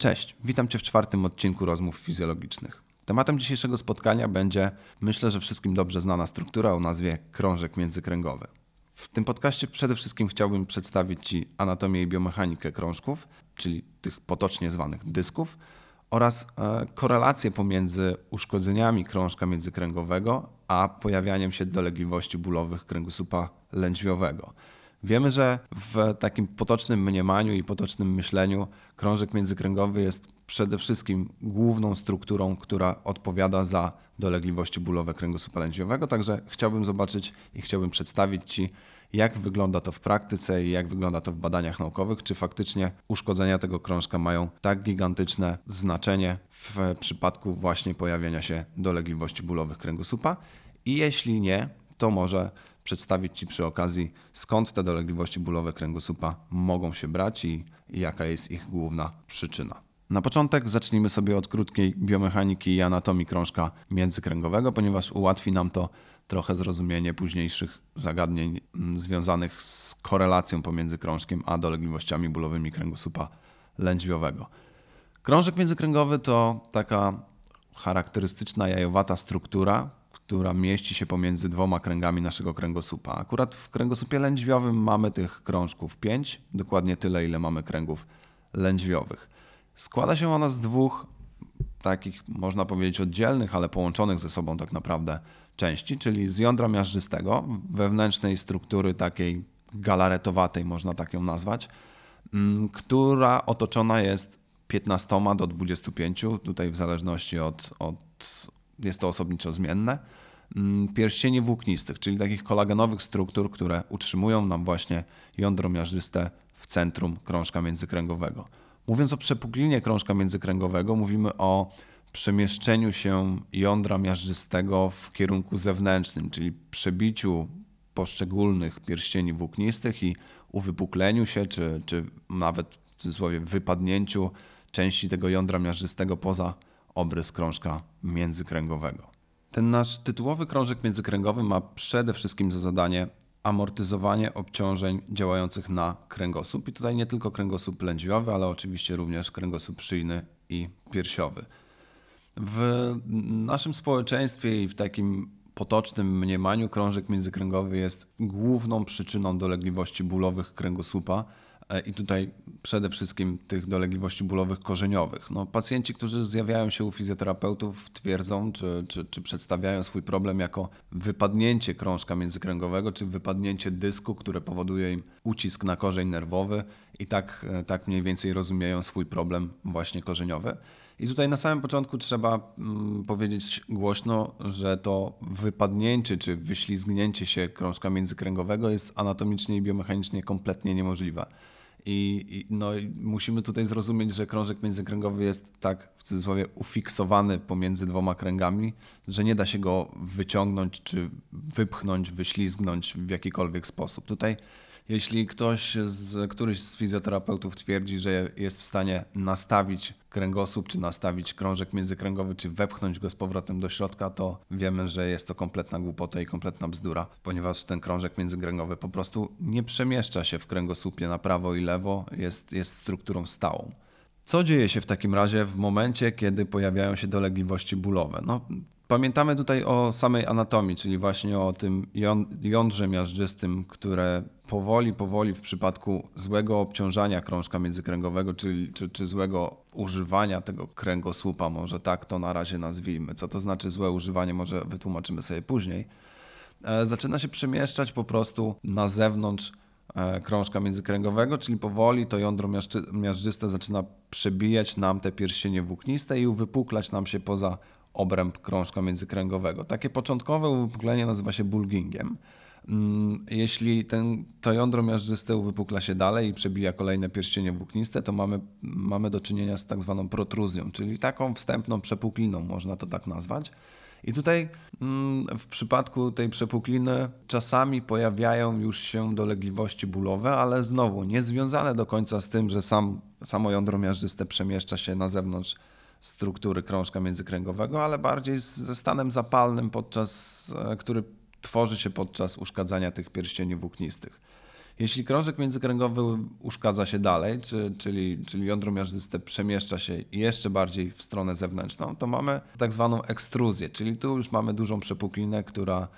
Cześć, witam Cię w czwartym odcinku rozmów fizjologicznych. Tematem dzisiejszego spotkania będzie, myślę, że wszystkim dobrze znana struktura o nazwie krążek międzykręgowy. W tym podcaście przede wszystkim chciałbym przedstawić Ci anatomię i biomechanikę krążków, czyli tych potocznie zwanych dysków, oraz e, korelację pomiędzy uszkodzeniami krążka międzykręgowego a pojawianiem się dolegliwości bólowych kręgosłupa lędźwiowego. Wiemy, że w takim potocznym mniemaniu i potocznym myśleniu krążek międzykręgowy jest przede wszystkim główną strukturą, która odpowiada za dolegliwości bólowe kręgosłupa lędźwiowego. Także chciałbym zobaczyć i chciałbym przedstawić Ci, jak wygląda to w praktyce i jak wygląda to w badaniach naukowych, czy faktycznie uszkodzenia tego krążka mają tak gigantyczne znaczenie w przypadku właśnie pojawienia się dolegliwości bólowych kręgosłupa. I jeśli nie, to może przedstawić Ci przy okazji, skąd te dolegliwości bólowe kręgosłupa mogą się brać i jaka jest ich główna przyczyna. Na początek zacznijmy sobie od krótkiej biomechaniki i anatomii krążka międzykręgowego, ponieważ ułatwi nam to trochę zrozumienie późniejszych zagadnień mm, związanych z korelacją pomiędzy krążkiem a dolegliwościami bólowymi kręgosłupa lędźwiowego. Krążek międzykręgowy to taka charakterystyczna jajowata struktura, która mieści się pomiędzy dwoma kręgami naszego kręgosłupa. Akurat w kręgosłupie lędźwiowym mamy tych krążków 5, dokładnie tyle, ile mamy kręgów lędźwiowych. Składa się ona z dwóch takich, można powiedzieć, oddzielnych, ale połączonych ze sobą tak naprawdę części, czyli z jądra miażdżystego, wewnętrznej struktury takiej galaretowatej, można tak ją nazwać, mm, która otoczona jest 15 do 25, tutaj w zależności od, od jest to osobniczo zmienne, mm, pierścieni włóknistych, czyli takich kolagenowych struktur, które utrzymują nam właśnie jądro miażdżyste w centrum krążka międzykręgowego. Mówiąc o przepuklinie krążka międzykręgowego, mówimy o przemieszczeniu się jądra miażdżystego w kierunku zewnętrznym, czyli przebiciu poszczególnych pierścieni włóknistych i uwypukleniu się, czy, czy nawet w cudzysłowie wypadnięciu części tego jądra miażdżystego poza obrys krążka międzykręgowego. Ten nasz tytułowy krążek międzykręgowy ma przede wszystkim za zadanie amortyzowanie obciążeń działających na kręgosłup. I tutaj nie tylko kręgosłup lędźwiowy, ale oczywiście również kręgosłup szyjny i piersiowy. W naszym społeczeństwie i w takim potocznym mniemaniu krążek międzykręgowy jest główną przyczyną dolegliwości bólowych kręgosłupa i tutaj przede wszystkim tych dolegliwości bólowych korzeniowych. No, pacjenci, którzy zjawiają się u fizjoterapeutów, twierdzą czy, czy, czy przedstawiają swój problem jako wypadnięcie krążka międzykręgowego, czy wypadnięcie dysku, które powoduje im ucisk na korzeń nerwowy i tak, e, tak mniej więcej rozumieją swój problem właśnie korzeniowy. I tutaj na samym początku trzeba mm, powiedzieć głośno, że to wypadnięcie czy wyślizgnięcie się krążka międzykręgowego jest anatomicznie i biomechanicznie kompletnie niemożliwe. I, i no, musimy tutaj zrozumieć, że krążek międzykręgowy jest tak w cudzysłowie ufiksowany pomiędzy dwoma kręgami, że nie da się go wyciągnąć czy wypchnąć, wyślizgnąć w jakikolwiek sposób. Tutaj jeśli ktoś z, któryś z fizjoterapeutów twierdzi, że jest w stanie nastawić kręgosłup, czy nastawić krążek międzykręgowy, czy wepchnąć go z powrotem do środka, to wiemy, że jest to kompletna głupota i kompletna bzdura, ponieważ ten krążek międzykręgowy po prostu nie przemieszcza się w kręgosłupie na prawo i lewo, jest, jest strukturą stałą. Co dzieje się w takim razie w momencie, kiedy pojawiają się dolegliwości bólowe? No, pamiętamy tutaj o samej anatomii, czyli właśnie o tym jądrze miażdżystym, które powoli, powoli w przypadku złego obciążania krążka międzykręgowego, czy, czy, czy złego używania tego kręgosłupa, może tak to na razie nazwijmy. Co to znaczy złe używanie, może wytłumaczymy sobie później. E, zaczyna się przemieszczać po prostu na zewnątrz e, krążka międzykręgowego, czyli powoli to jądro miażdżyste zaczyna przebijać nam te pierścienie włókniste i uwypuklać nam się poza obręb krążka międzykręgowego. Takie początkowe uwypuklenie nazywa się bulgingiem. Mm, jeśli ten, to jądro miażdżyste uwypukla się dalej i przebija kolejne pierścienie włókniste, to mamy, mamy do czynienia z tak zwaną protruzją, czyli taką wstępną przepukliną, można to tak nazwać. I tutaj mm, w przypadku tej przepukliny czasami pojawiają już się dolegliwości bólowe, ale znowu nie związane do końca z tym, że sam, samo jądro miażdżyste przemieszcza się na zewnątrz struktury krążka międzykręgowego, ale bardziej ze stanem zapalnym, podczas, e, który tworzy się podczas uszkadzania tych pierścieni włóknistych. Jeśli krążek międzykręgowy uszkadza się dalej, czy, czyli, czyli jądro miażdżyste przemieszcza się jeszcze bardziej w stronę zewnętrzną, to mamy tak zwaną ekstruzję, czyli tu już mamy dużą przepuklinę, która,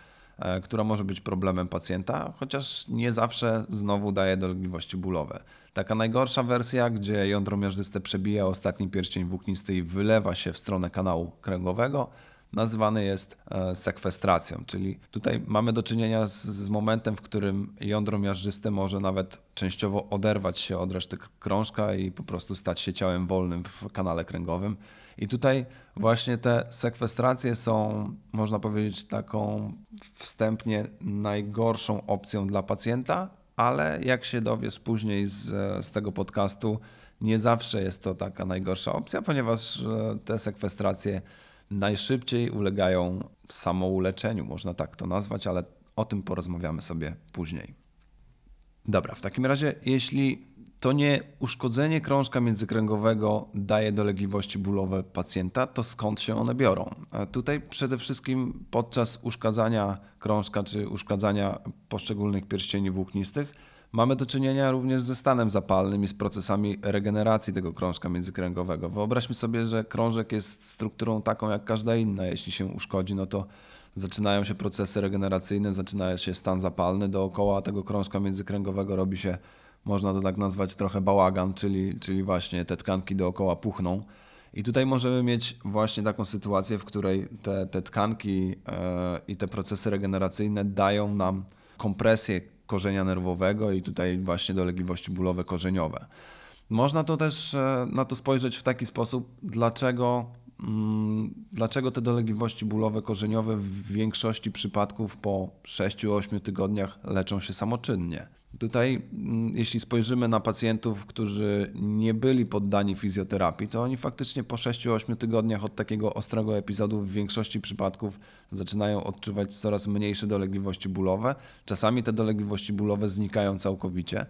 która może być problemem pacjenta, chociaż nie zawsze znowu daje dolegliwości bólowe. Taka najgorsza wersja, gdzie jądro miażdżyste przebija ostatni pierścień włóknisty i wylewa się w stronę kanału kręgowego, nazywany jest e, sekwestracją, czyli tutaj mamy do czynienia z, z, momentem, w którym jądro miażdżyste może nawet częściowo oderwać się od reszty krążka i po prostu stać się ciałem wolnym w kanale kręgowym. I tutaj właśnie te sekwestracje są, można powiedzieć, taką wstępnie najgorszą opcją dla pacjenta, ale jak się dowiesz później z, z tego podcastu, nie zawsze jest to taka najgorsza opcja, ponieważ e, te sekwestracje najszybciej ulegają samouleczeniu, można tak to nazwać, ale o tym porozmawiamy sobie później. Dobra, w takim razie, jeśli to nie uszkodzenie krążka międzykręgowego daje dolegliwości bólowe pacjenta, to skąd się one biorą? Tutaj przede wszystkim podczas uszkadzania krążka czy uszkadzania poszczególnych pierścieni włóknistych mamy do czynienia również ze stanem zapalnym i z procesami regeneracji tego krążka międzykręgowego. Wyobraźmy sobie, że krążek jest strukturą taką jak każda inna. Jeśli się uszkodzi, no to zaczynają się procesy regeneracyjne, zaczyna się stan zapalny dookoła tego krążka międzykręgowego, robi się, można to tak nazwać, trochę bałagan, czyli, czyli właśnie te tkanki dookoła puchną. I tutaj możemy mieć właśnie taką sytuację, w której te, te tkanki yy, i te procesy regeneracyjne dają nam kompresję korzenia nerwowego i tutaj właśnie dolegliwości bólowe korzeniowe. Można to też e, na to spojrzeć w taki sposób, dlaczego, dlaczego te dolegliwości bólowe korzeniowe w większości przypadków po 6-8 tygodniach leczą się samoczynnie. Tutaj, mm, jeśli spojrzymy na pacjentów, którzy nie byli poddani fizjoterapii, to oni faktycznie po 6-8 tygodniach od takiego ostrego epizodu w większości przypadków zaczynają odczuwać coraz mniejsze dolegliwości bólowe. Czasami te dolegliwości bólowe znikają całkowicie.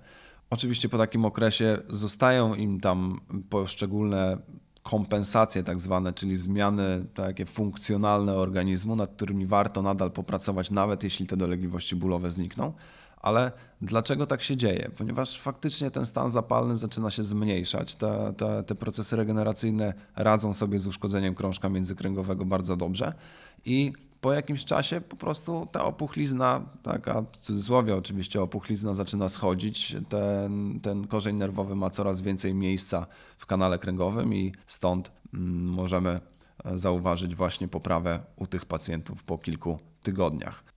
Oczywiście po takim okresie zostają im tam poszczególne kompensacje tak zwane, czyli zmiany takie funkcjonalne organizmu, nad którymi warto nadal popracować, nawet jeśli te dolegliwości bólowe znikną ale dlaczego tak się dzieje? Ponieważ faktycznie ten stan zapalny zaczyna się zmniejszać. Te, te, te procesy regeneracyjne radzą sobie z uszkodzeniem krążka międzykręgowego bardzo dobrze i po jakimś czasie po prostu ta opuchlizna, taka w cudzysłowie oczywiście opuchlizna zaczyna schodzić, ten, ten korzeń nerwowy ma coraz więcej miejsca w kanale kręgowym i stąd mm, możemy zauważyć właśnie poprawę u tych pacjentów po kilku tygodniach.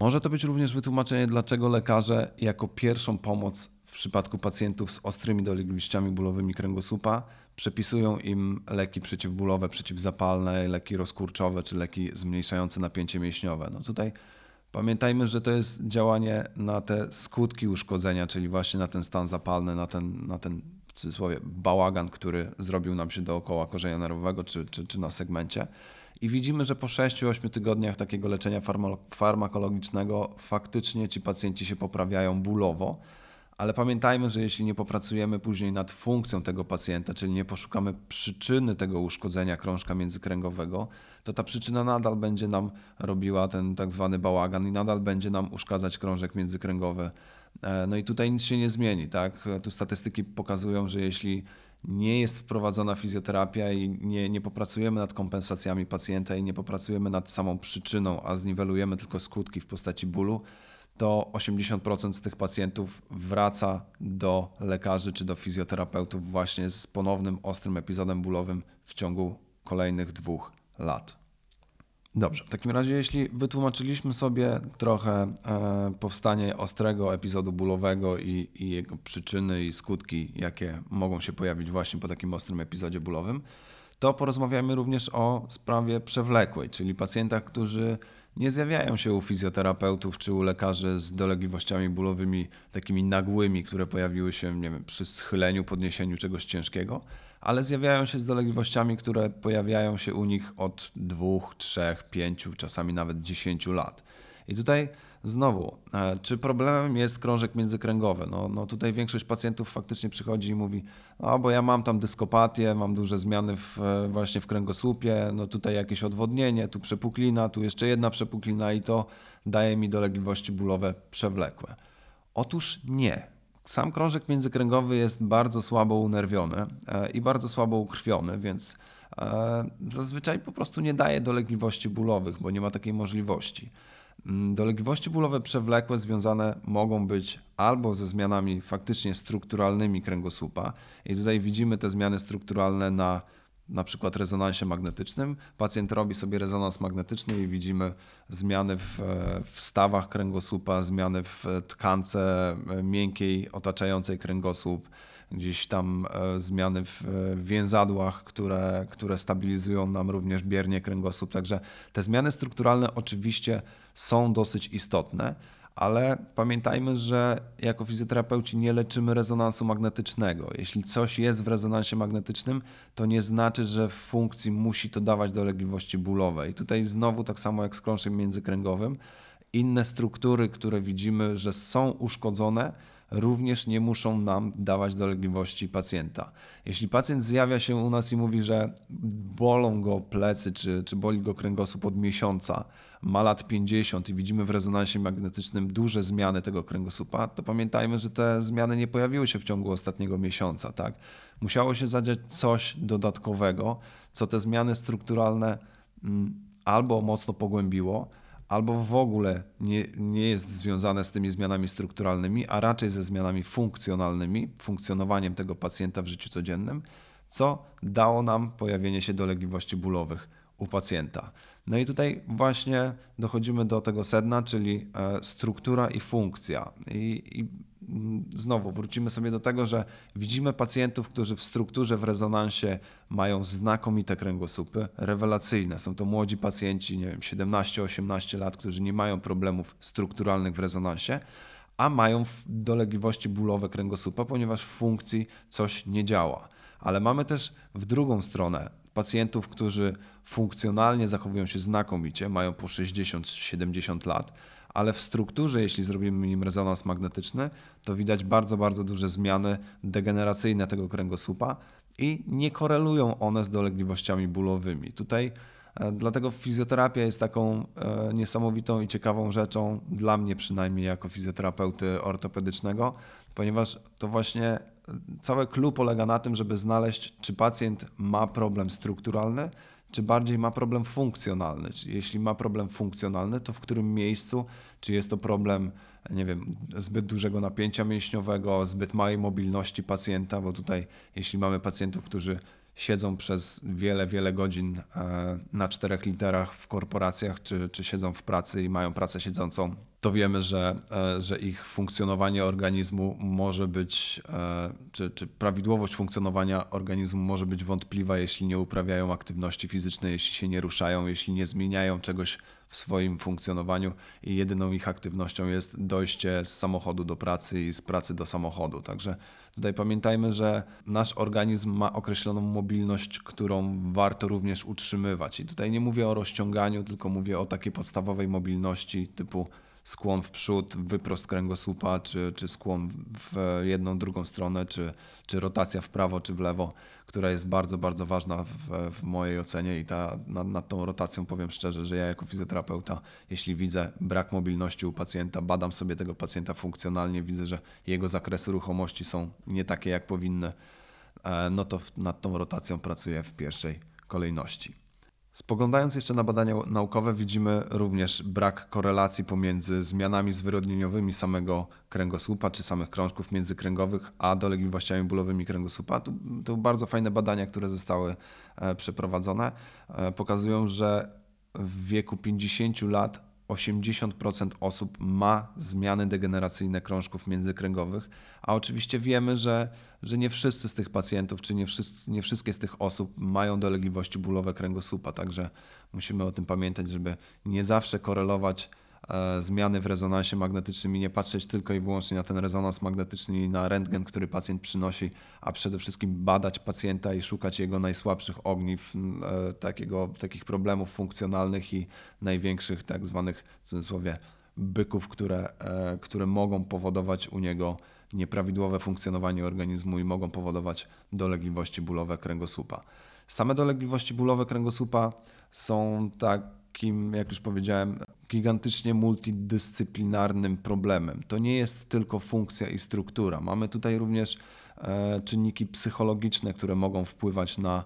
Może to być również wytłumaczenie, dlaczego lekarze jako pierwszą pomoc w przypadku pacjentów z ostrymi dolegliwościami bólowymi kręgosłupa przepisują im leki przeciwbólowe, przeciwzapalne, leki rozkurczowe czy leki zmniejszające napięcie mięśniowe. No tutaj pamiętajmy, że to jest działanie na te skutki uszkodzenia, czyli właśnie na ten stan zapalny, na ten, na ten w cudzysłowie bałagan, który zrobił nam się dookoła korzenia nerwowego czy, czy, czy na segmencie. I widzimy, że po 6-8 tygodniach takiego leczenia farmakologicznego faktycznie ci pacjenci się poprawiają bólowo. Ale pamiętajmy, że jeśli nie popracujemy później nad funkcją tego pacjenta, czyli nie poszukamy przyczyny tego uszkodzenia krążka międzykręgowego, to ta przyczyna nadal będzie nam robiła ten tak zwany bałagan i nadal będzie nam uszkadzać krążek międzykręgowy. E, no i tutaj nic się nie zmieni. Tak? Tu statystyki pokazują, że jeśli nie jest wprowadzona fizjoterapia i nie, nie popracujemy nad kompensacjami pacjenta i nie popracujemy nad samą przyczyną, a zniwelujemy tylko skutki w postaci bólu, to 80% z tych pacjentów wraca do lekarzy czy do fizjoterapeutów właśnie z ponownym ostrym epizodem bólowym w ciągu kolejnych dwóch lat. Dobrze, w takim razie, jeśli wytłumaczyliśmy sobie trochę e, powstanie ostrego epizodu bólowego i, i, jego przyczyny i skutki, jakie mogą się pojawić właśnie po takim ostrym epizodzie bólowym, to porozmawiamy również o sprawie przewlekłej, czyli pacjentach, którzy nie zjawiają się u fizjoterapeutów czy u lekarzy z dolegliwościami bólowymi takimi nagłymi, które pojawiły się nie wiem, przy schyleniu, podniesieniu czegoś ciężkiego ale zjawiają się z dolegliwościami, które pojawiają się u nich od dwóch, trzech, pięciu, czasami nawet dziesięciu lat. I tutaj znowu, e, czy problemem jest krążek międzykręgowy? No, no tutaj większość pacjentów faktycznie przychodzi i mówi, o bo ja mam tam dyskopatię, mam duże zmiany w, e, właśnie w kręgosłupie, no tutaj jakieś odwodnienie, tu przepuklina, tu jeszcze jedna przepuklina i to daje mi dolegliwości bólowe przewlekłe. Otóż nie. Sam krążek międzykręgowy jest bardzo słabo unerwiony e, i bardzo słabo ukrwiony, więc e, zazwyczaj po prostu nie daje dolegliwości bólowych, bo nie ma takiej możliwości. Mm, dolegliwości bólowe przewlekłe związane mogą być albo ze zmianami faktycznie strukturalnymi kręgosłupa, i tutaj widzimy te zmiany strukturalne na na przykład rezonansie magnetycznym. Pacjent robi sobie rezonans magnetyczny i widzimy zmiany w, w stawach kręgosłupa, zmiany w tkance miękkiej otaczającej kręgosłup, gdzieś tam e, zmiany w więzadłach, które, które stabilizują nam również biernie kręgosłup. Także te zmiany strukturalne oczywiście są dosyć istotne ale pamiętajmy, że jako fizjoterapeuci nie leczymy rezonansu magnetycznego. Jeśli coś jest w rezonansie magnetycznym, to nie znaczy, że w funkcji musi to dawać dolegliwości bólowe. I tutaj znowu tak samo jak z krążkiem międzykręgowym, inne struktury, które widzimy, że są uszkodzone, również nie muszą nam dawać dolegliwości pacjenta. Jeśli pacjent zjawia się u nas i mówi, że bolą go plecy czy, czy boli go kręgosłup od miesiąca, ma lat 50 i widzimy w rezonansie magnetycznym duże zmiany tego kręgosłupa, to pamiętajmy, że te zmiany nie pojawiły się w ciągu ostatniego miesiąca. Tak? Musiało się zadziać coś dodatkowego, co te zmiany strukturalne mm, albo mocno pogłębiło, albo w ogóle nie, nie jest związane z tymi zmianami strukturalnymi, a raczej ze zmianami funkcjonalnymi, funkcjonowaniem tego pacjenta w życiu codziennym, co dało nam pojawienie się dolegliwości bólowych u pacjenta. No i tutaj właśnie dochodzimy do tego sedna, czyli e, struktura i funkcja. I, i mm, znowu wrócimy sobie do tego, że widzimy pacjentów, którzy w strukturze, w rezonansie mają znakomite kręgosłupy, rewelacyjne. Są to młodzi pacjenci, nie wiem, 17-18 lat, którzy nie mają problemów strukturalnych w rezonansie, a mają dolegliwości bólowe kręgosłupa, ponieważ w funkcji coś nie działa. Ale mamy też w drugą stronę pacjentów, którzy funkcjonalnie zachowują się znakomicie, mają po 60-70 lat, ale w strukturze, jeśli zrobimy im rezonans magnetyczny, to widać bardzo, bardzo duże zmiany degeneracyjne tego kręgosłupa i nie korelują one z dolegliwościami bólowymi. Tutaj Dlatego fizjoterapia jest taką e, niesamowitą i ciekawą rzeczą, dla mnie przynajmniej jako fizjoterapeuty ortopedycznego, ponieważ to właśnie całe clue polega na tym, żeby znaleźć, czy pacjent ma problem strukturalny, czy bardziej ma problem funkcjonalny. Czyli jeśli ma problem funkcjonalny, to w którym miejscu, czy jest to problem, nie wiem, zbyt dużego napięcia mięśniowego, zbyt małej mobilności pacjenta, bo tutaj, jeśli mamy pacjentów, którzy siedzą przez wiele, wiele godzin e, na czterech literach w korporacjach, czy, czy siedzą w pracy i mają pracę siedzącą, to wiemy, że, e, że ich funkcjonowanie organizmu może być, e, czy, czy prawidłowość funkcjonowania organizmu może być wątpliwa, jeśli nie uprawiają aktywności fizycznej, jeśli się nie ruszają, jeśli nie zmieniają czegoś w swoim funkcjonowaniu i jedyną ich aktywnością jest dojście z samochodu do pracy i z pracy do samochodu. Także tutaj pamiętajmy, że nasz organizm ma określoną mobilność, którą warto również utrzymywać. I tutaj nie mówię o rozciąganiu, tylko mówię o takiej podstawowej mobilności typu skłon w przód, wyprost kręgosłupa, czy, czy skłon w jedną, drugą stronę, czy, czy rotacja w prawo, czy w lewo, która jest bardzo, bardzo ważna w, w mojej ocenie i ta, nad, nad tą rotacją powiem szczerze, że ja jako fizjoterapeuta, jeśli widzę brak mobilności u pacjenta, badam sobie tego pacjenta funkcjonalnie, widzę, że jego zakresy ruchomości są nie takie, jak powinny, e, no to nad tą rotacją pracuję w pierwszej kolejności. Spoglądając jeszcze na badania naukowe, widzimy również brak korelacji pomiędzy zmianami zwyrodnieniowymi samego kręgosłupa czy samych krążków międzykręgowych, a dolegliwościami bólowymi kręgosłupa. To, to bardzo fajne badania, które zostały e, przeprowadzone. E, pokazują, że w wieku 50 lat 80% osób ma zmiany degeneracyjne krążków międzykręgowych, a oczywiście wiemy, że, że nie wszyscy z tych pacjentów, czy nie, wszyscy, nie wszystkie z tych osób mają dolegliwości bólowe kręgosłupa, także musimy o tym pamiętać, żeby nie zawsze korelować zmiany w rezonansie magnetycznym i nie patrzeć tylko i wyłącznie na ten rezonans magnetyczny i na rentgen, który pacjent przynosi, a przede wszystkim badać pacjenta i szukać jego najsłabszych ogniw, e, takiego, takich problemów funkcjonalnych i największych tak zwanych w cudzysłowie byków, które, e, które mogą powodować u niego nieprawidłowe funkcjonowanie organizmu i mogą powodować dolegliwości bólowe kręgosłupa. Same dolegliwości bólowe kręgosłupa są takim, jak już powiedziałem, gigantycznie multidyscyplinarnym problemem. To nie jest tylko funkcja i struktura. Mamy tutaj również e, czynniki psychologiczne, które mogą wpływać na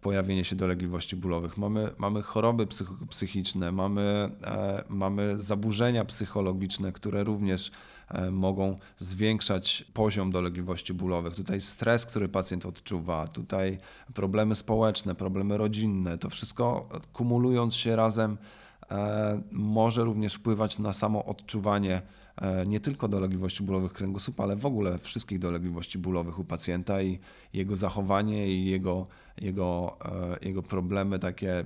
pojawienie się dolegliwości bólowych. Mamy, mamy choroby psychiczne, mamy, e, mamy zaburzenia psychologiczne, które również mogą zwiększać poziom dolegliwości bólowych. Tutaj stres, który pacjent odczuwa, tutaj problemy społeczne, problemy rodzinne, to wszystko kumulując się razem e, może również wpływać na samo odczuwanie nie tylko dolegliwości bólowych kręgosłupa, ale w ogóle wszystkich dolegliwości bólowych u pacjenta i jego zachowanie i jego jego, e, jego problemy takie e,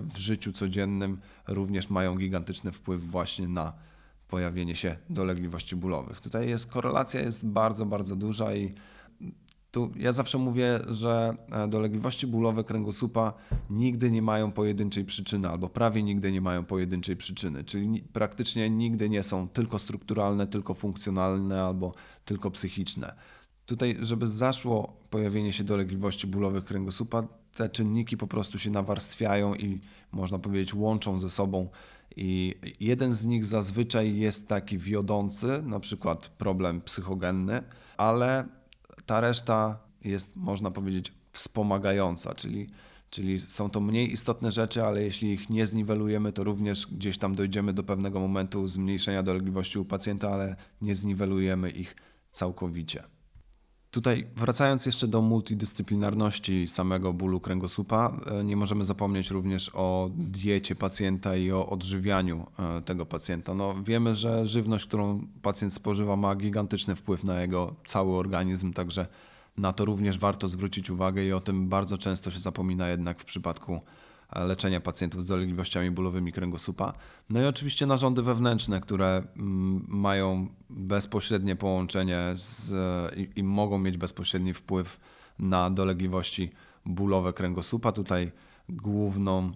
w życiu codziennym również mają gigantyczny wpływ właśnie na pojawienie się dolegliwości bólowych. Tutaj jest korelacja jest bardzo, bardzo duża i tu ja zawsze mówię, że e, dolegliwości bólowe kręgosłupa nigdy nie mają pojedynczej przyczyny, albo prawie nigdy nie mają pojedynczej przyczyny, czyli praktycznie nigdy nie są tylko strukturalne, tylko funkcjonalne albo tylko psychiczne. Tutaj, żeby zaszło pojawienie się dolegliwości bólowych kręgosłupa, te czynniki po prostu się nawarstwiają i można powiedzieć łączą ze sobą. I jeden z nich zazwyczaj jest taki wiodący, na przykład problem psychogenny, ale ta reszta jest, można powiedzieć, wspomagająca, czyli, czyli są to mniej istotne rzeczy, ale jeśli ich nie zniwelujemy, to również gdzieś tam dojdziemy do pewnego momentu zmniejszenia dolegliwości u pacjenta, ale nie zniwelujemy ich całkowicie. Tutaj wracając jeszcze do multidyscyplinarności samego bólu kręgosłupa, e, nie możemy zapomnieć również o diecie pacjenta i o odżywianiu e, tego pacjenta. No, wiemy, że żywność, którą pacjent spożywa, ma gigantyczny wpływ na jego cały organizm, także na to również warto zwrócić uwagę i o tym bardzo często się zapomina jednak w przypadku leczenia pacjentów z dolegliwościami bólowymi kręgosłupa. No i oczywiście narządy wewnętrzne, które mm, mają bezpośrednie połączenie z, i, i mogą mieć bezpośredni wpływ na dolegliwości bólowe kręgosłupa. Tutaj główną,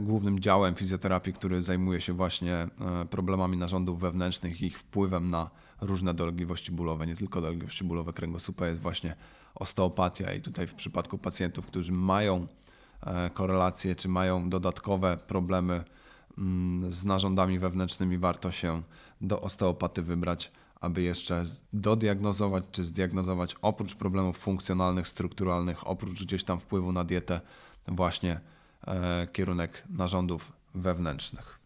głównym działem fizjoterapii, który zajmuje się właśnie e, problemami narządów wewnętrznych i ich wpływem na różne dolegliwości bólowe, nie tylko dolegliwości bólowe kręgosłupa, jest właśnie osteopatia. I tutaj w przypadku pacjentów, którzy mają korelacje, czy mają dodatkowe problemy mm, z narządami wewnętrznymi, warto się do osteopaty wybrać, aby jeszcze dodiagnozować czy zdiagnozować oprócz problemów funkcjonalnych, strukturalnych, oprócz gdzieś tam wpływu na dietę, właśnie e, kierunek narządów wewnętrznych.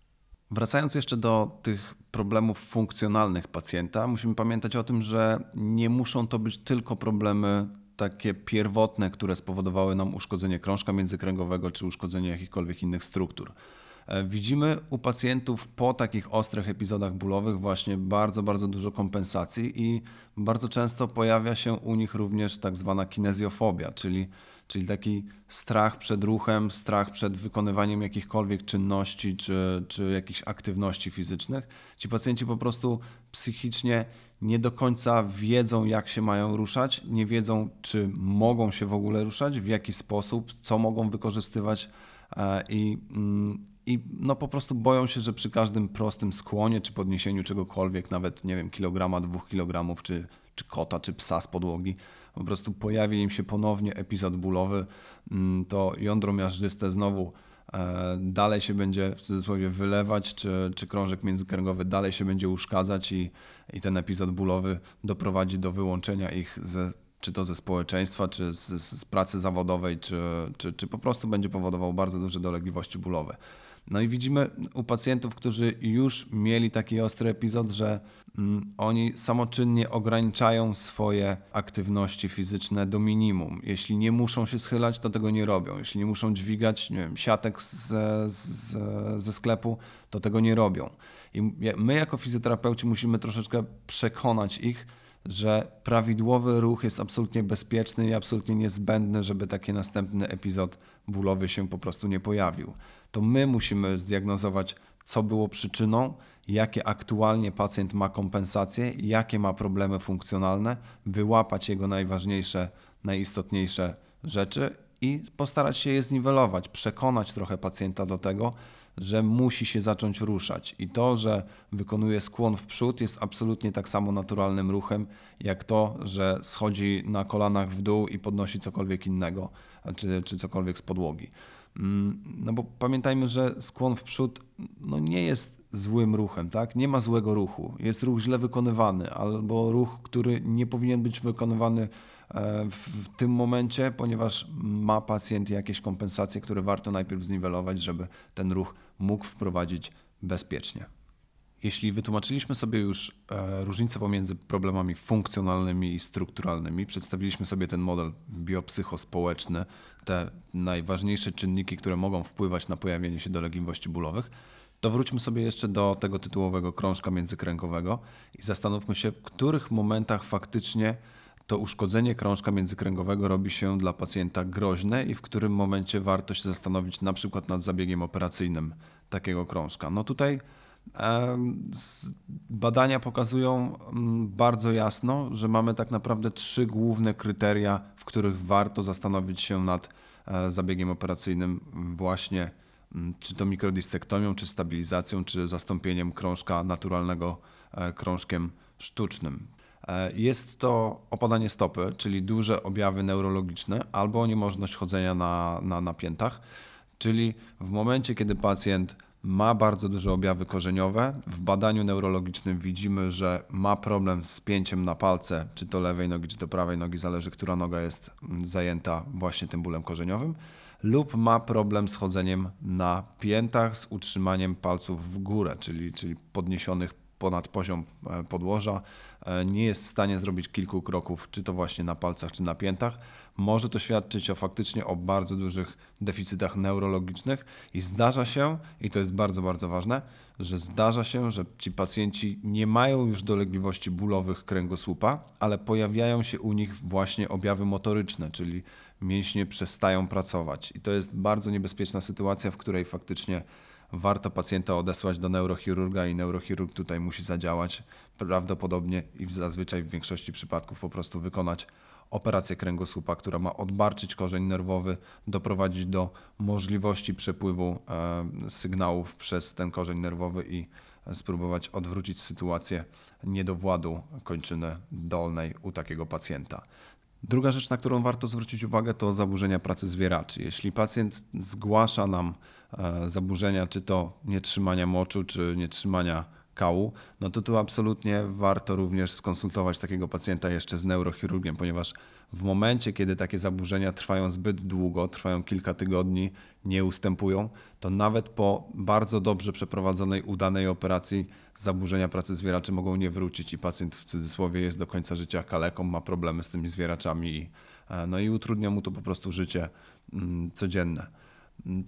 Wracając jeszcze do tych problemów funkcjonalnych pacjenta, musimy pamiętać o tym, że nie muszą to być tylko problemy takie pierwotne, które spowodowały nam uszkodzenie krążka międzykręgowego czy uszkodzenie jakichkolwiek innych struktur. E, widzimy u pacjentów po takich ostrych epizodach bólowych właśnie bardzo, bardzo dużo kompensacji i bardzo często pojawia się u nich również tak zwana kinezjofobia, czyli, czyli taki strach przed ruchem, strach przed wykonywaniem jakichkolwiek czynności czy, czy jakichś aktywności fizycznych. Ci pacjenci po prostu psychicznie nie do końca wiedzą, jak się mają ruszać, nie wiedzą, czy mogą się w ogóle ruszać, w jaki sposób, co mogą wykorzystywać e, i, mm, i no po prostu boją się, że przy każdym prostym skłonie czy podniesieniu czegokolwiek, nawet nie wiem, kilograma, dwóch kilogramów, czy, czy kota, czy psa z podłogi, po prostu pojawi im się ponownie epizod bólowy, mm, to jądro miażdżyste znowu dalej się będzie w cudzysłowie wylewać, czy, czy krążek międzykręgowy dalej się będzie uszkadzać i, i ten epizod bólowy doprowadzi do wyłączenia ich ze, czy to ze społeczeństwa, czy z, z pracy zawodowej, czy, czy, czy po prostu będzie powodował bardzo duże dolegliwości bólowe. No i widzimy u pacjentów, którzy już mieli taki ostry epizod, że mm, oni samoczynnie ograniczają swoje aktywności fizyczne do minimum. Jeśli nie muszą się schylać, to tego nie robią. Jeśli nie muszą dźwigać nie wiem, siatek ze, z, ze sklepu, to tego nie robią. I my jako fizjoterapeuci musimy troszeczkę przekonać ich, że prawidłowy ruch jest absolutnie bezpieczny i absolutnie niezbędny, żeby taki następny epizod bólowy się po prostu nie pojawił. To my musimy zdiagnozować, co było przyczyną, jakie aktualnie pacjent ma kompensacje, jakie ma problemy funkcjonalne, wyłapać jego najważniejsze, najistotniejsze rzeczy i postarać się je zniwelować, przekonać trochę pacjenta do tego, że musi się zacząć ruszać. I to, że wykonuje skłon w przód, jest absolutnie tak samo naturalnym ruchem, jak to, że schodzi na kolanach w dół i podnosi cokolwiek innego, czy, czy cokolwiek z podłogi. Mm, no bo pamiętajmy, że skłon w przód no nie jest złym ruchem, tak? Nie ma złego ruchu. Jest ruch źle wykonywany, albo ruch, który nie powinien być wykonywany e, w tym momencie, ponieważ ma pacjent jakieś kompensacje, które warto najpierw zniwelować, żeby ten ruch mógł wprowadzić bezpiecznie. Jeśli wytłumaczyliśmy sobie już e, różnicę pomiędzy problemami funkcjonalnymi i strukturalnymi, przedstawiliśmy sobie ten model biopsychospołeczny, te najważniejsze czynniki, które mogą wpływać na pojawienie się dolegliwości bólowych, to wróćmy sobie jeszcze do tego tytułowego krążka międzykręgowego i zastanówmy się, w których momentach faktycznie to uszkodzenie krążka międzykręgowego robi się dla pacjenta groźne i w którym momencie warto się zastanowić na przykład nad zabiegiem operacyjnym takiego krążka. No tutaj Badania pokazują mm, bardzo jasno, że mamy tak naprawdę trzy główne kryteria, w których warto zastanowić się nad e, zabiegiem operacyjnym, właśnie mm, czy to mikrodissektomią, czy stabilizacją, czy zastąpieniem krążka naturalnego e, krążkiem sztucznym. E, jest to opadanie stopy, czyli duże objawy neurologiczne albo niemożność chodzenia na, na napiętach, czyli w momencie, kiedy pacjent ma bardzo duże objawy korzeniowe. W badaniu neurologicznym widzimy, że ma problem z pięciem na palce, czy to lewej nogi, czy to prawej nogi, zależy, która noga jest zajęta właśnie tym bólem korzeniowym, lub ma problem z chodzeniem na piętach, z utrzymaniem palców w górę, czyli, czyli podniesionych ponad poziom e, podłoża, nie jest w stanie zrobić kilku kroków, czy to właśnie na palcach, czy na piętach. Może to świadczyć o faktycznie o bardzo dużych deficytach neurologicznych i zdarza się, i to jest bardzo, bardzo ważne, że zdarza się, że ci pacjenci nie mają już dolegliwości bólowych kręgosłupa, ale pojawiają się u nich właśnie objawy motoryczne, czyli mięśnie przestają pracować. I to jest bardzo niebezpieczna sytuacja, w której faktycznie warto pacjenta odesłać do neurochirurga i neurochirurg tutaj musi zadziałać. Prawdopodobnie i zazwyczaj w większości przypadków po prostu wykonać operację kręgosłupa, która ma odbarczyć korzeń nerwowy, doprowadzić do możliwości przepływu e, sygnałów przez ten korzeń nerwowy i spróbować odwrócić sytuację niedowładu kończyny dolnej u takiego pacjenta. Druga rzecz, na którą warto zwrócić uwagę, to zaburzenia pracy zwieraczy. Jeśli pacjent zgłasza nam e, zaburzenia, czy to nietrzymania moczu, czy nietrzymania kału, no to tu absolutnie warto również skonsultować takiego pacjenta jeszcze z neurochirurgiem, ponieważ w momencie, kiedy takie zaburzenia trwają zbyt długo, trwają kilka tygodni, nie ustępują, to nawet po bardzo dobrze przeprowadzonej, udanej operacji zaburzenia pracy zwieraczy mogą nie wrócić i pacjent w cudzysłowie jest do końca życia kaleką, ma problemy z tymi zwieraczami e, no i utrudnia mu to po prostu życie mm, codzienne.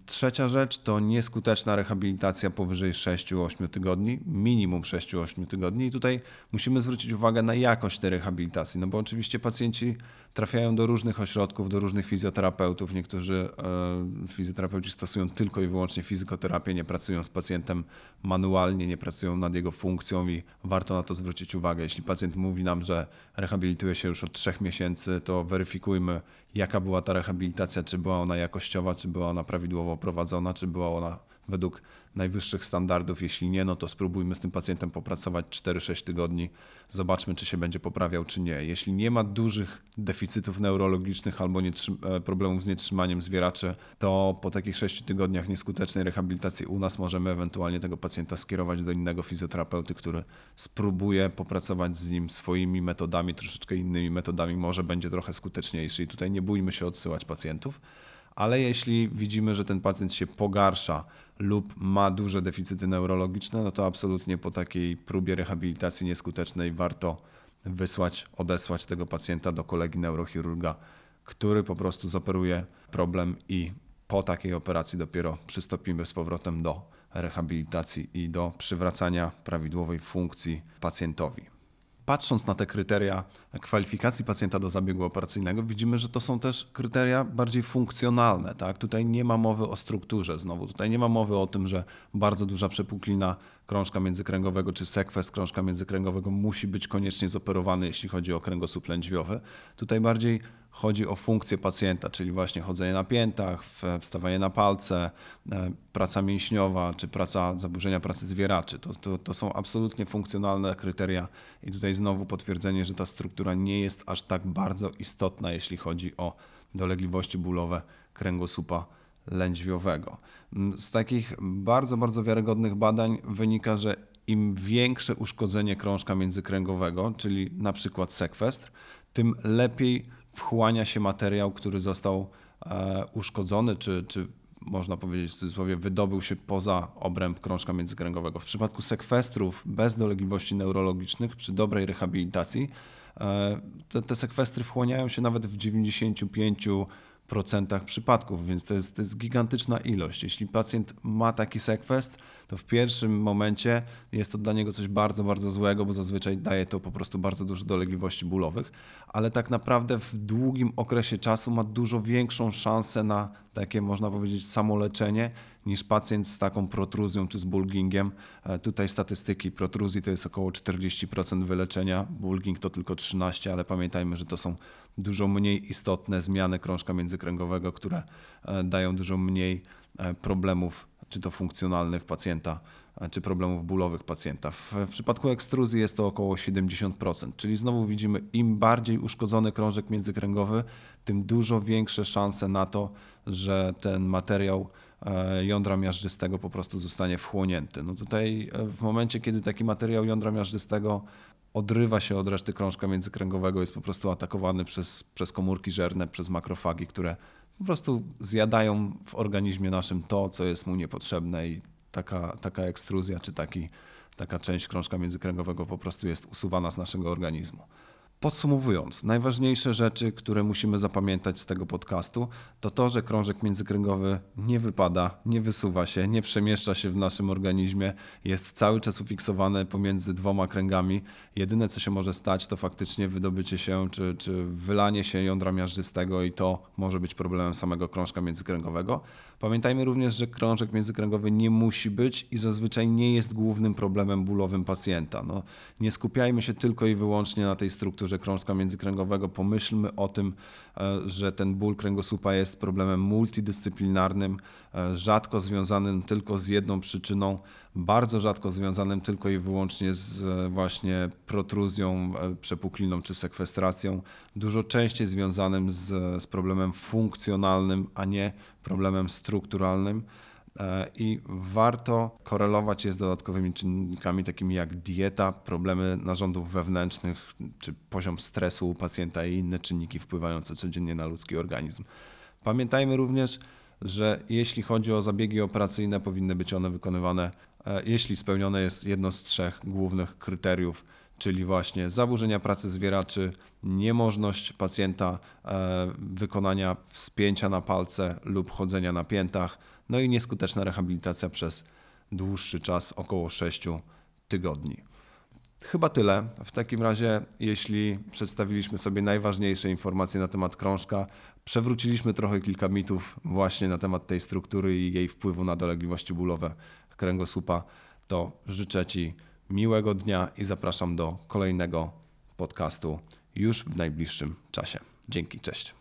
Trzecia rzecz to nieskuteczna rehabilitacja powyżej 6-8 tygodni, minimum 6-8 tygodni. I tutaj musimy zwrócić uwagę na jakość tej rehabilitacji, no bo oczywiście pacjenci trafiają do różnych ośrodków, do różnych fizjoterapeutów. Niektórzy e, fizjoterapeuci stosują tylko i wyłącznie fizjoterapię, nie pracują z pacjentem manualnie, nie pracują nad jego funkcją i warto na to zwrócić uwagę. Jeśli pacjent mówi nam, że rehabilituje się już od trzech miesięcy, to weryfikujmy, jaka była ta rehabilitacja, czy była ona jakościowa, czy była ona prawidłowo prowadzona, czy była ona według najwyższych standardów. Jeśli nie, no to spróbujmy z tym pacjentem popracować 4-6 tygodni, zobaczmy, czy się będzie poprawiał, czy nie. Jeśli nie ma dużych deficytów neurologicznych albo e, problemów z nietrzymaniem zwieraczy, to po takich 6 tygodniach nieskutecznej rehabilitacji u nas możemy ewentualnie tego pacjenta skierować do innego fizjoterapeuty, który spróbuje popracować z nim swoimi metodami, troszeczkę innymi metodami, może będzie trochę skuteczniejszy. I tutaj nie bójmy się odsyłać pacjentów ale jeśli widzimy, że ten pacjent się pogarsza lub ma duże deficyty neurologiczne, no to absolutnie po takiej próbie rehabilitacji nieskutecznej warto wysłać, odesłać tego pacjenta do kolegi neurochirurga, który po prostu zoperuje problem i po takiej operacji dopiero przystąpimy z powrotem do rehabilitacji i do przywracania prawidłowej funkcji pacjentowi patrząc na te kryteria kwalifikacji pacjenta do zabiegu operacyjnego, widzimy, że to są też kryteria bardziej funkcjonalne. Tak? Tutaj nie ma mowy o strukturze znowu, tutaj nie ma mowy o tym, że bardzo duża przepuklina krążka międzykręgowego czy sekwes krążka międzykręgowego musi być koniecznie zoperowany, jeśli chodzi o kręgosłup lędźwiowy. Tutaj bardziej chodzi o funkcję pacjenta, czyli właśnie chodzenie na piętach, wstawanie na palce, e, praca mięśniowa czy praca zaburzenia pracy zwieraczy. To, to, to są absolutnie funkcjonalne kryteria i tutaj znowu potwierdzenie, że ta struktura nie jest aż tak bardzo istotna, jeśli chodzi o dolegliwości bólowe kręgosłupa lędźwiowego. Z takich bardzo, bardzo wiarygodnych badań wynika, że im większe uszkodzenie krążka międzykręgowego, czyli na przykład sekwestr, tym lepiej wchłania się materiał, który został e, uszkodzony, czy, czy można powiedzieć w cudzysłowie, wydobył się poza obręb krążka międzykręgowego. W przypadku sekwestrów bez dolegliwości neurologicznych, przy dobrej rehabilitacji, e, te, te sekwestry wchłaniają się nawet w 95 procentach przypadków, więc to jest, to jest gigantyczna ilość. Jeśli pacjent ma taki sekwestr, to w pierwszym momencie jest to dla niego coś bardzo, bardzo złego, bo zazwyczaj daje to po prostu bardzo dużo dolegliwości bólowych, ale tak naprawdę w długim okresie czasu ma dużo większą szansę na takie, można powiedzieć, samoleczenie niż pacjent z taką protruzją czy z bulgingiem. E, tutaj statystyki protruzji to jest około 40% wyleczenia, bulging to tylko 13%, ale pamiętajmy, że to są dużo mniej istotne zmiany krążka międzykręgowego, które e, dają dużo mniej e, problemów, czy to funkcjonalnych pacjenta, czy problemów bólowych pacjenta. W, w, przypadku ekstruzji jest to około 70%, czyli znowu widzimy, im bardziej uszkodzony krążek międzykręgowy, tym dużo większe szanse na to, że ten materiał jądra miażdżystego po prostu zostanie wchłonięty. No tutaj e, w momencie, kiedy taki materiał jądra miażdżystego odrywa się od reszty krążka międzykręgowego, jest po prostu atakowany przez, przez komórki żerne, przez makrofagi, które po prostu zjadają w organizmie naszym to, co jest mu niepotrzebne i taka, taka ekstruzja czy taki, taka część krążka międzykręgowego po prostu jest usuwana z naszego organizmu. Podsumowując, najważniejsze rzeczy, które musimy zapamiętać z tego podcastu, to to, że krążek międzykręgowy nie wypada, nie wysuwa się, nie przemieszcza się w naszym organizmie, jest cały czas ufiksowany pomiędzy dwoma kręgami. Jedyne, co się może stać, to faktycznie wydobycie się czy, czy wylanie się jądra miażdżystego i to może być problemem samego krążka międzykręgowego. Pamiętajmy również, że krążek międzykręgowy nie musi być i zazwyczaj nie jest głównym problemem bólowym pacjenta. No, nie skupiajmy się tylko i wyłącznie na tej strukturze krążka międzykręgowego. Pomyślmy o tym, e, że ten ból kręgosłupa jest problemem multidyscyplinarnym, e, rzadko związanym tylko z jedną przyczyną, bardzo rzadko związanym tylko i wyłącznie z e, właśnie protruzją, przepukliną czy sekwestracją, dużo częściej związanym z, z problemem funkcjonalnym, a nie problemem strukturalnym e, i warto korelować je z dodatkowymi czynnikami takimi jak dieta, problemy narządów wewnętrznych, czy poziom stresu u pacjenta i inne czynniki wpływające codziennie na ludzki organizm. Pamiętajmy również, że jeśli chodzi o zabiegi operacyjne, powinny być one wykonywane, e, jeśli spełnione jest jedno z trzech głównych kryteriów czyli właśnie zaburzenia pracy zwieraczy, niemożność pacjenta e, wykonania wspięcia na palce lub chodzenia na piętach, no i nieskuteczna rehabilitacja przez dłuższy czas, około 6 tygodni. Chyba tyle. W takim razie, jeśli przedstawiliśmy sobie najważniejsze informacje na temat krążka, przewróciliśmy trochę kilka mitów właśnie na temat tej struktury i jej wpływu na dolegliwości bólowe kręgosłupa, to życzę Ci miłego dnia i zapraszam do kolejnego podcastu już w najbliższym czasie. Dzięki, cześć.